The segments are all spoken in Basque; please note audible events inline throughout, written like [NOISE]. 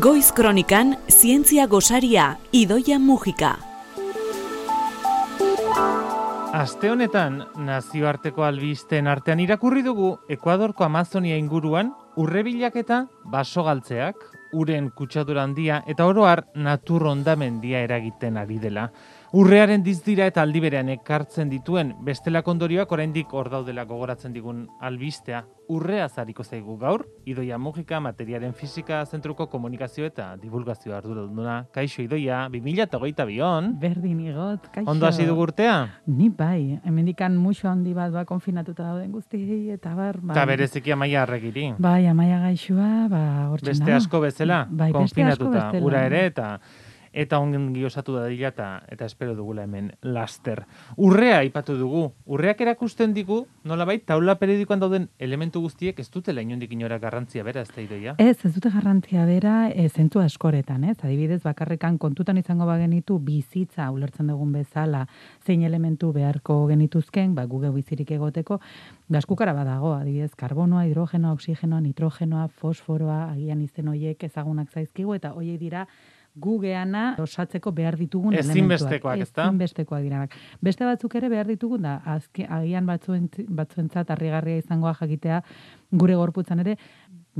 Goiz Kronikan Zientzia Gosaria Idoia Mujika. Aste honetan nazioarteko albisten artean irakurri dugu Ekuadorko Amazonia inguruan urrebilaketa baso galtzeak, uren kutsadura handia eta oroar natur hondamendia eragiten ari dela. Urrearen dizdira eta aldi berean ekartzen dituen bestela kondorioak oraindik hor daudela gogoratzen digun albistea. Urrea zariko zaigu gaur, Idoia Mugika materiaren fizika zentruko komunikazio eta divulgazio arduraduna. Kaixo Idoia, 2008 bion. Berdin igot, kaixo. Ondo hasi dugu urtea? Ni bai, hemendikan muxo handi bat ba konfinatuta dauden guzti eta bar. Bai. Eta bereziki amaia arregiri. Bai, amaia gaixua, ba, hortzen Beste asko bezala, Bai, beste konfinatuta, ura ere, eta eta ongi osatu da dira eta, eta espero dugula hemen laster. Urrea aipatu dugu. Urreak erakusten digu, nolabait, taula periodikoan dauden elementu guztiek ez dutela inondik inora garrantzia bera, ez da idoia? Ez, ez dute garrantzia bera, e, zentu askoretan, ez? Adibidez, bakarrekan kontutan izango bagenitu bizitza ulertzen dugun bezala, zein elementu beharko genituzken, ba, guge bizirik egoteko, gaskukara badago, adibidez, karbonoa, hidrogenoa, oksigenoa, nitrogenoa, fosforoa, agian izen hoiek ezagunak zaizkigu, eta hoiek dira gugeana osatzeko behar ditugun Ezinbestekoak, ezta? Ezinbestekoak diranak. Beste batzuk ere behar ditugun da, azke, agian batzuen, batzuentzat harrigarria izangoa jakitea, gure gorputzan ere,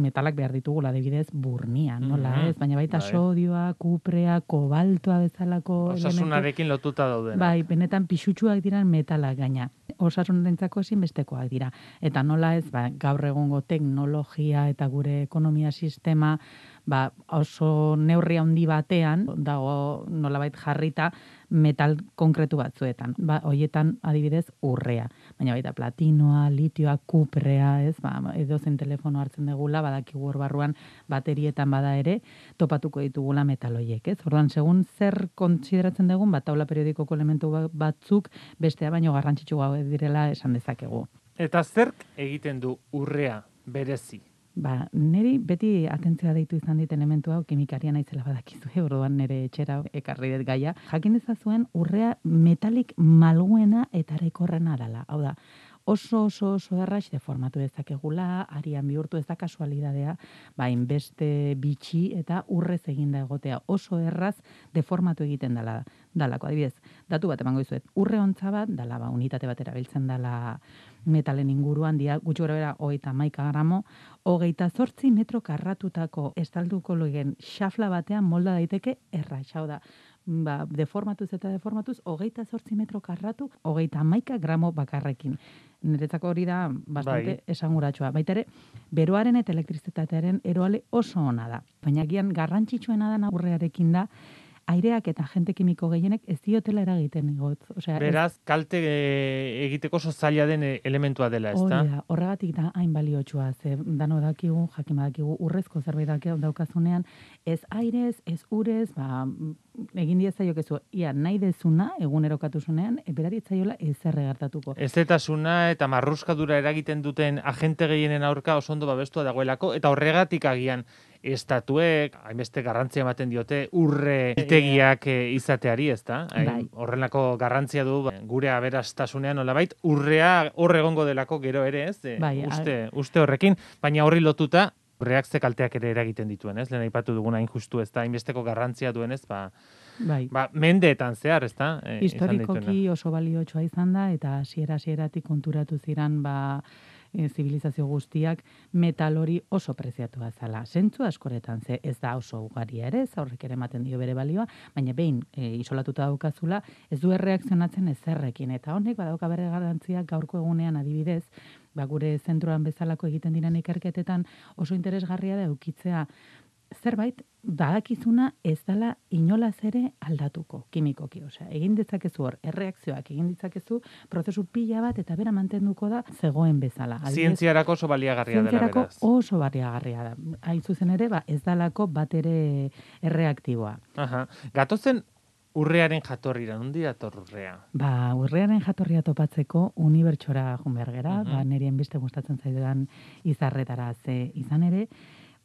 metalak behar ditugula, adibidez, burnian, nola Mhm, ez? Baina baita bai. sodioa, kuprea, kobaltoa bezalako elementu. Osasunarekin lotuta dauden. Bai, benetan pixutsuak diran metalak gaina. Osasunarentzako ezinbestekoak dira. Eta nola ez, ba, gaur egungo teknologia eta gure ekonomia sistema ba, oso neurri handi batean dago nolabait jarrita metal konkretu batzuetan. Ba, hoietan adibidez urrea. Baina baita platinoa, litioa, kuprea, ez? Ba, edo zen telefono hartzen degula, badakigu hor barruan baterietan bada ere, topatuko ditugula metal hoiek, ez? Orduan, segun zer kontsideratzen dugun, bat taula periodikoko elementu ba- batzuk bestea baino garrantzitsuago direla esan dezakegu. Eta zerk egiten du urrea berezi? Ba, niri beti atentzioa deitu izan dit elementu hau kimikaria naizela badakizu, eh? orduan nire etxera ekarri dut gaia. Jakin dezazuen urrea metalik malguena eta erekorrena dela. Hau da, oso oso oso erraix deformatu dezakegula, arian bihurtu ez da kasualidadea, ba, inbeste bitxi eta urrez eginda egotea. Oso erraz deformatu egiten dela dalako. Adibidez, datu bat emango dizuet. Urre ontza bat, dala ba, unitate bat erabiltzen dala metalen inguruan, dia, gutxi gara bera, hogeita maika gramo, hogeita zortzi metro karratutako estalduko logen xafla batean molda daiteke erraix. Hau da, ba, deformatuz eta deformatuz, hogeita zortzi metro karratu, hogeita maika gramo bakarrekin. Niretzako hori da bastante Bai. esanguratsua. Baita ere, beroaren eta elektrizitatearen eroale oso ona da. Baina gian garrantzitsuena da urrearekin da, aireak eta agente kimiko gehienek ez diotela eragiten igot. Osea, ez- Beraz, kalte e, egiteko oso zaila den e, elementua dela, ezta? Hori da, horregatik da hain baliotsua, ze dano dakigu, jakin badakigu, urrezko zerbait daukazunean, ez airez, ez urez, ba, egin diezaiokezu, ia nahi dezuna, egunerokatuzunean, e, berari etzaiola ezer gertatuko. Ezetasuna eta marruskadura eragiten duten agente gehienen aurka oso ondo babestua dagoelako, eta horregatik agian estatuek, hainbeste garrantzia ematen diote, urre itegiak e, izateari, ezta? Hain, Bai. Horrelako garrantzia du ba, gure aberastasunean nolabait, urrea hor egongo delako gero ere, ez? E, Bai, uste, uste horrekin, baina horri lotuta, urreak ze kalteak ere eragiten dituen, ez? Lehen aipatu duguna hain justu, ez da, hainbesteko garrantzia duenez, ba, Bai. ba, mendeetan zehar, ez da? E. Historikoki oso baliotsua izan da, eta hasiera hasieratik konturatu ziran, ba, e, zibilizazio guztiak metal hori oso preziatua zala. Zentzu askoretan ze ez da oso ugaria ere, ez aurrek ere ematen dio bere balioa, baina behin e, isolatuta daukazula, ez du erreakzionatzen ezerrekin eta honek badauka bere garrantzia gaurko egunean adibidez, ba gure zentroan bezalako egiten diren ikerketetan oso interesgarria da eukitzea zerbait badakizuna ez dela inolaz ere aldatuko kimikoki, osea, egin ditzakezu hor erreakzioak egin ditzakezu prozesu pila bat eta bera mantenduko da zegoen bezala. Adibidez, Zientziarako oso baliagarria dela, beraz. oso barriagarria da. Hain zuzen ere, ba, ez dalako bat ere erreaktiboa. Aha. Gatozen urrearen jatorrira, nondi dator urrea? Ba, urrearen jatorria topatzeko unibertsora joan behar gera, Mhm. ba, nirien beste gustatzen zaidan izarretara ze izan ere,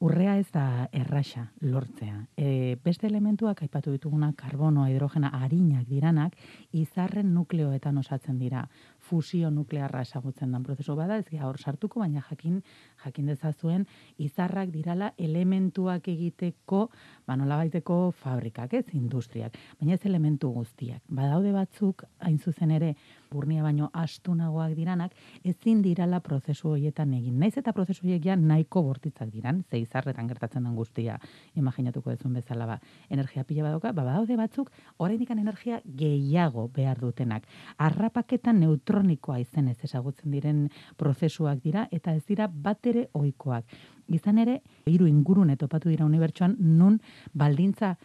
urrea ez da erraxa lortzea. E, beste elementuak aipatu dituguna karbonoa, hidrogena, harinak diranak, izarren nukleoetan osatzen dira. fusio nuklearra esagutzen den prozesu bada, ez hor sartuko, baina jakin jakin dezazuen izarrak dirala elementuak egiteko, ba baiteko fabrikak, ez industriak, baina ez elementu guztiak. Badaude batzuk, hain zuzen ere, burnia baino astunagoak diranak, ezin dirala prozesu horietan egin. Naiz eta prozesu horiek ja nahiko bortitzak diran, ze izarretan gertatzen den guztia, imaginatuko dezun bezala ba, energia pila badoka, ba, badaude batzuk, oraindik energia gehiago behar dutenak. Arrapaketan neutronikoa izenez ezagutzen diren prozesuak dira, eta ez dira bat ere oikoak. Izan ere, hiru ingurune topatu dira unibertsuan, nun baldintza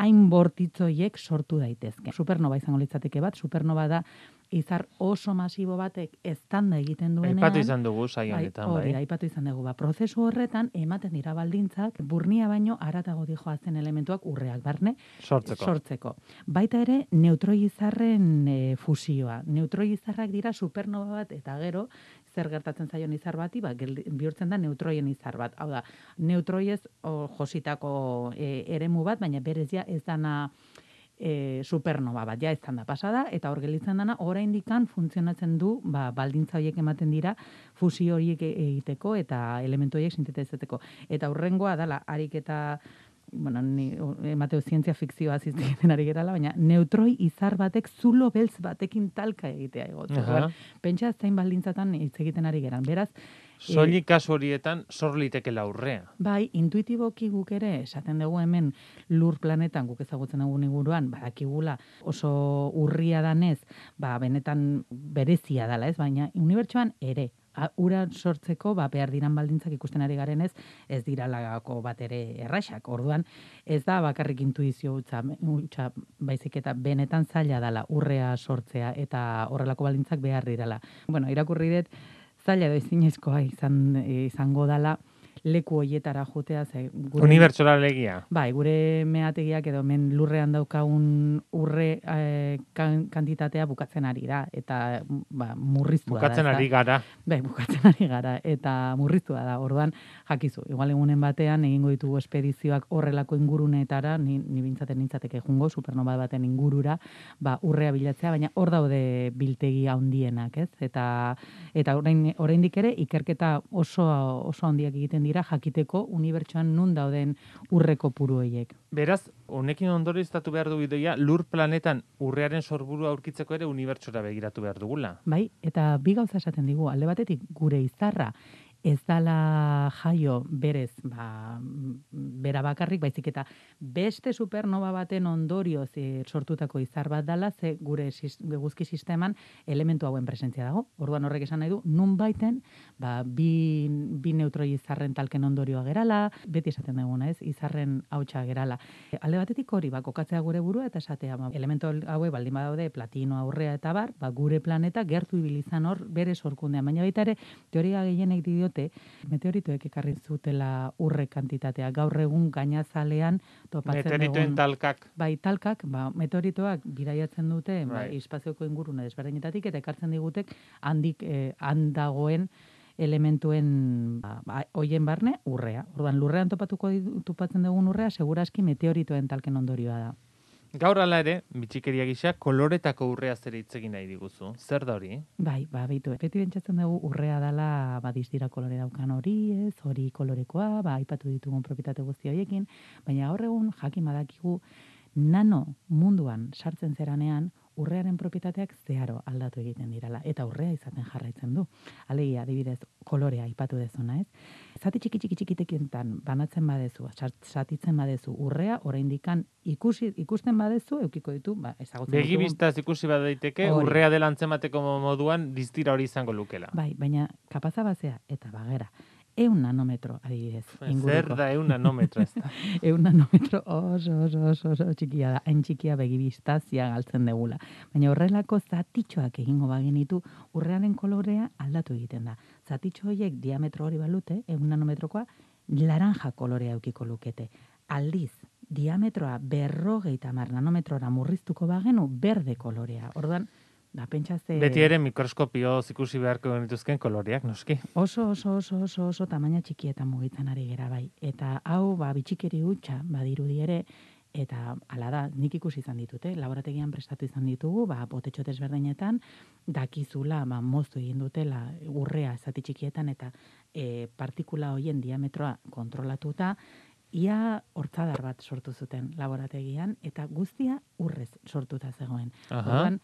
hain bortitzoiek sortu daitezke. Supernova izango litzateke bat, supernova da izar oso masibo batek eztanda egiten duenean. Aipatu izan dugu saio bai, honetan, bai. aipatu izan dugu. Ba, prozesu horretan ematen dira baldintzak burnia baino aratago dijoazen elementuak urreak barne sortzeko. sortzeko. Baita ere neutroi izarren e, fusioa. Neutroi izarrak dira supernova bat eta gero zer gertatzen zaion izar bati, ba, bihurtzen da neutroien izar bat. Hau da, neutroiez jositako e, eremu bat, baina berez ja ez dana e, supernova bat, ja ez da pasada, eta hor gelitzen dana, oraindik funtzionatzen du, ba, baldintza horiek ematen dira, fusio horiek e, egiteko eta elementu horiek sintetizatzeko. Eta hurrengoa dala, harik eta bueno, ni emateo zientzia fikzioa zizten ari gerala, baina neutroi izar batek zulo beltz batekin talka egitea egotu. Uh -huh. Pentsa zain baldintzatan hitz egiten ari geran. Beraz, Soili e, kasu horietan sor liteke laurrea. Bai, intuitiboki guk ere esaten dugu hemen lur planetan guk ezagutzen dugu inguruan badakigula oso urria danez, ba benetan berezia dala, ez? Baina unibertsoan ere ura sortzeko ba behar diran baldintzak ikusten ari garenez ez dira lagako bat ere erraxak. Orduan ez da bakarrik intuizio utza, utza baizik eta benetan zaila dala urrea sortzea eta horrelako baldintzak behar dirala. Bueno, irakurri dut zaila ezinezkoa izan izango dala leku hoietara jotea ze gure unibertsora legia. Bai, gure meategiak edo men lurrean daukagun urre e, kantitatea bukatzen ari da eta ba murriztu da. Bukatzen ari gara. Bai, bukatzen ari gara eta murriztu da. Orduan jakizu, igual egunen batean egingo ditugu espedizioak horrelako inguruneetara, ni ni bintzaten nintzateke jungo supernova baten ingurura, ba urrea bilatzea, baina hor daude biltegi handienak, ez? Eta eta orain oraindik ere ikerketa oso oso handiak egiten dira jakiteko unibertsoan nun dauden urreko puru hoiek. Beraz, honekin ondori estatu behar du bideia, lur planetan urrearen sorburu aurkitzeko ere unibertsora begiratu behar dugula. Bai, eta bi gauza esaten digu, alde batetik gure izarra ez dala jaio berez, ba, bera bakarrik, baizik eta beste supernova baten ondorio ze sortutako izar bat dala, ze gure guzki sisteman elementu hauen presentzia dago. Orduan horrek esan nahi du, nun baiten, ba, bi, bi neutroi izarren talken ondorioa gerala, beti esaten duguna ez, izarren hautsa gerala. alde batetik hori, ba, kokatzea gure burua eta esatea, ba, elementu haue baldin badaude, platino aurrea eta bar, ba, gure planeta gertu ibilizan hor bere sorkundean. Baina baita ere, teoria gehienek dio diote meteoritoek ekarri zutela urre kantitatea. Gaur egun gainazalean topatzen Meteoritoen talkak. Bai, talkak, ba, meteoritoak bidaiatzen dute bai. bai espazioko ingurune desberdinetatik eta ekartzen digutek handik eh, handagoen elementuen ba, ba, hoien barne urrea. Orduan lurrean topatuko topatzen dugun urrea segurazki meteoritoen talken ondorioa da. Gaur ala ere, bitxikeria gisa, koloretako urrea zer egin nahi diguzu. Zer da hori? Bai, ba, baitu. Beti bentsatzen dugu urrea dala badiz dira kolore daukan hori, ez, hori kolorekoa, ba, aipatu ditugun propietate guzti horiekin, baina gaur egun jakin badakigu nano munduan sartzen zeranean, urrearen propietateak zeharo aldatu egiten dirala eta urrea izaten jarraitzen du. Alegia, adibidez, kolorea aipatu dezuna, ez? Zati txiki txiki txikitekientan banatzen badezu, satitzen badezu urrea, oraindikan ikusi ikusten badezu eukiko ditu, ba ezagutzen Begi bistaz ikusi badaiteke urrea dela antzemateko moduan distira hori izango lukela. Bai, baina kapaza bazea eta bagera eun nanometro, adibidez. Zer da eun nanometro ez da? [LAUGHS] eun nanometro oso, oso, oso, oso txikia da, hain txikia begibistazia galtzen degula. Baina horrelako zatitxoak egingo bagenitu, urrearen kolorea aldatu egiten da. Zatitxo horiek diametro hori balute, eun nanometrokoa, laranja kolorea eukiko lukete. Aldiz, diametroa berrogeita mar nanometrora murriztuko bagenu, berde kolorea. Orduan, Da, pentsaze... Beti ere mikroskopio ikusi beharko genituzken koloriak, noski. Oso, oso, oso, oso, oso, tamaina txikietan mugitzen ari gera bai. Eta hau, ba, bitxikeri gutxa, badirudi ere, Eta hala da, nik ikusi izan ditute, laborategian prestatu izan ditugu, ba, botetxo desberdinetan, dakizula, ba, moztu egin dutela urrea zati txikietan eta e, partikula hoien diametroa kontrolatuta, ia hortzadar bat sortu zuten laborategian, eta guztia urrez sortuta zegoen. Orduan,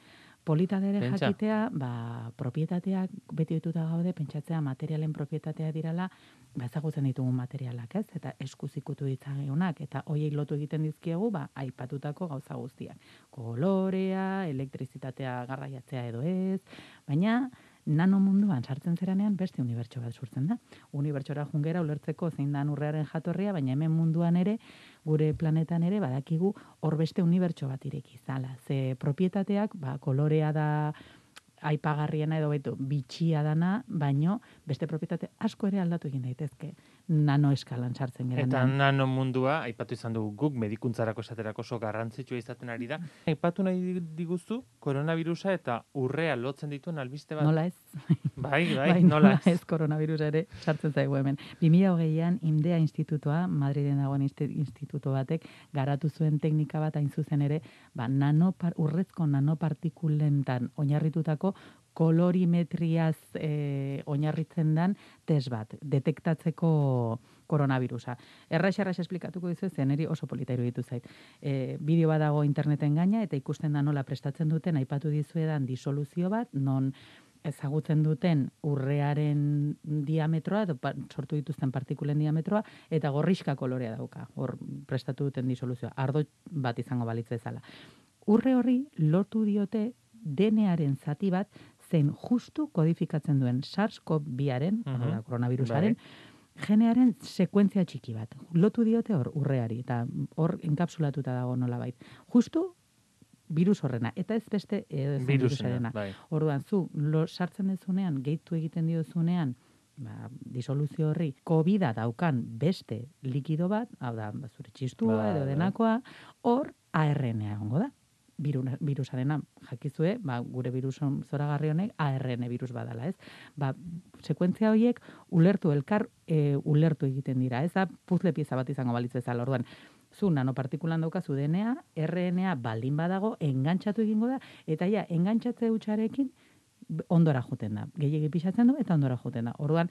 polita dere jakitea, ba, propietateak beti dituta gaude, pentsatzea materialen propietatea dirala, ba, ezagutzen ditugun materialak, ez? Eta eskuzikutu ditzageonak, eta hoiei lotu egiten dizkiegu, ba, aipatutako gauza guztiak. Kolorea, elektrizitatea garraiatzea edo ez, baina, nano munduan sartzen zeranean beste unibertso bat sortzen da. Unibertsora jungera ulertzeko zein da urrearen jatorria, baina hemen munduan ere, gure planetan ere, badakigu hor beste unibertso bat ireki zala. Ze propietateak, ba, kolorea da aipagarriena edo betu bitxia dana, baino beste propietate asko ere aldatu egin daitezke nano eskalan sartzen gara. Eta nano mundua, aipatu izan dugu guk medikuntzarako esaterako oso garrantzitsua izaten ari da. Aipatu nahi diguzu, koronavirusa eta urrea lotzen dituen albiste bat. Nola ez? [LAUGHS] Bai, bai, bai nola ez. ez koronavirusa ere sartzen zaigu hemen. 2008an Indea Institutoa, Madriden dagoen instituto batek, garatu zuen teknika bat hain zuzen ere, ba, nanopar, urrezko nanopartikulentan oinarritutako kolorimetriaz e, oinarritzen dan test bat, detektatzeko koronavirusa. Erraix, erraix esplikatuko dizu, zen eri oso polita iruditu zait. E, bideo bat dago interneten gaina, eta ikusten da nola prestatzen duten, aipatu dizuedan disoluzio bat, non ezagutzen duten urrearen diametroa, edo sortu dituzten partikulen diametroa, eta gorriska kolorea dauka, hor prestatu duten disoluzioa, ardo bat izango balitze ezala. Urre horri lotu diote denearen zati bat zein justu kodifikatzen duen SARS-CoV-2aren, uh koronavirusaren, bai. genearen sekuentzia txiki bat. Lotu diote hor urreari, eta hor enkapsulatuta dago nola bait. Justu virus horrena, eta ez beste e, virusarena. Bai. Orduan, zu, lo, sartzen dezunean, gehitu egiten diozunean, ba, disoluzio horri, covid daukan beste likido bat, hau da, zure txistua bai, edo bai. denakoa, hor ARN egongo da virusarena jakizue, ba, gure viruson zoragarri honek ARN virus badala, ez? Ba, sekuentzia horiek ulertu elkar e, ulertu egiten dira, ez da puzle pieza bat izango balitz bezala. Orduan, zu nanopartikulan daukazu DNA, RNA baldin badago engantzatu egingo da eta ja, engantzatze hutsarekin ondora joten da. Gehiegi pixatzen du eta ondora joten da. Orduan,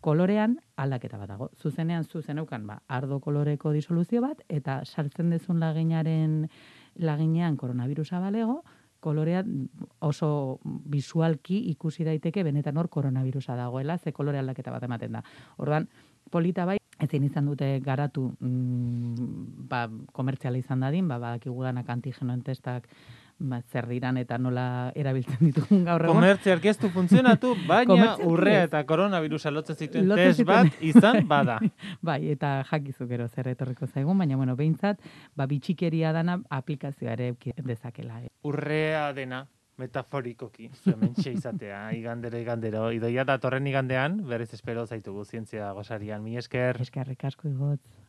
kolorean aldaketa bat dago. Zuzenean zuzen eukan, ba, ardo koloreko disoluzio bat, eta sartzen dezun laginaren laginean koronavirusa balego, kolorea oso visualki ikusi daiteke benetan hor koronavirusa dagoela, ze kolore aldaketa bat ematen da. Orduan, polita bai, ezin izan dute garatu mm, ba, komertziala izan dadin, ba, badakigudanak antigenoen testak ba, zer diran eta nola erabiltzen ditugun gaur egun. Komertzialki ez du funtzionatu, [LAUGHS] baina urrea eta koronavirusa lotzen zituen test bat izan bada. [LAUGHS] bai, eta jakizu gero zer etorriko zaigun, baina bueno, behintzat, ba, bitxikeria dana aplikazioa ere dezakela. Eh. Urrea dena, metaforikoki, zuen izatea, [LAUGHS] igandero, igandero. Idoia da torren igandean, berez espero zaitugu zientzia gozarian. Mi esker. Eskerrik asko igotz.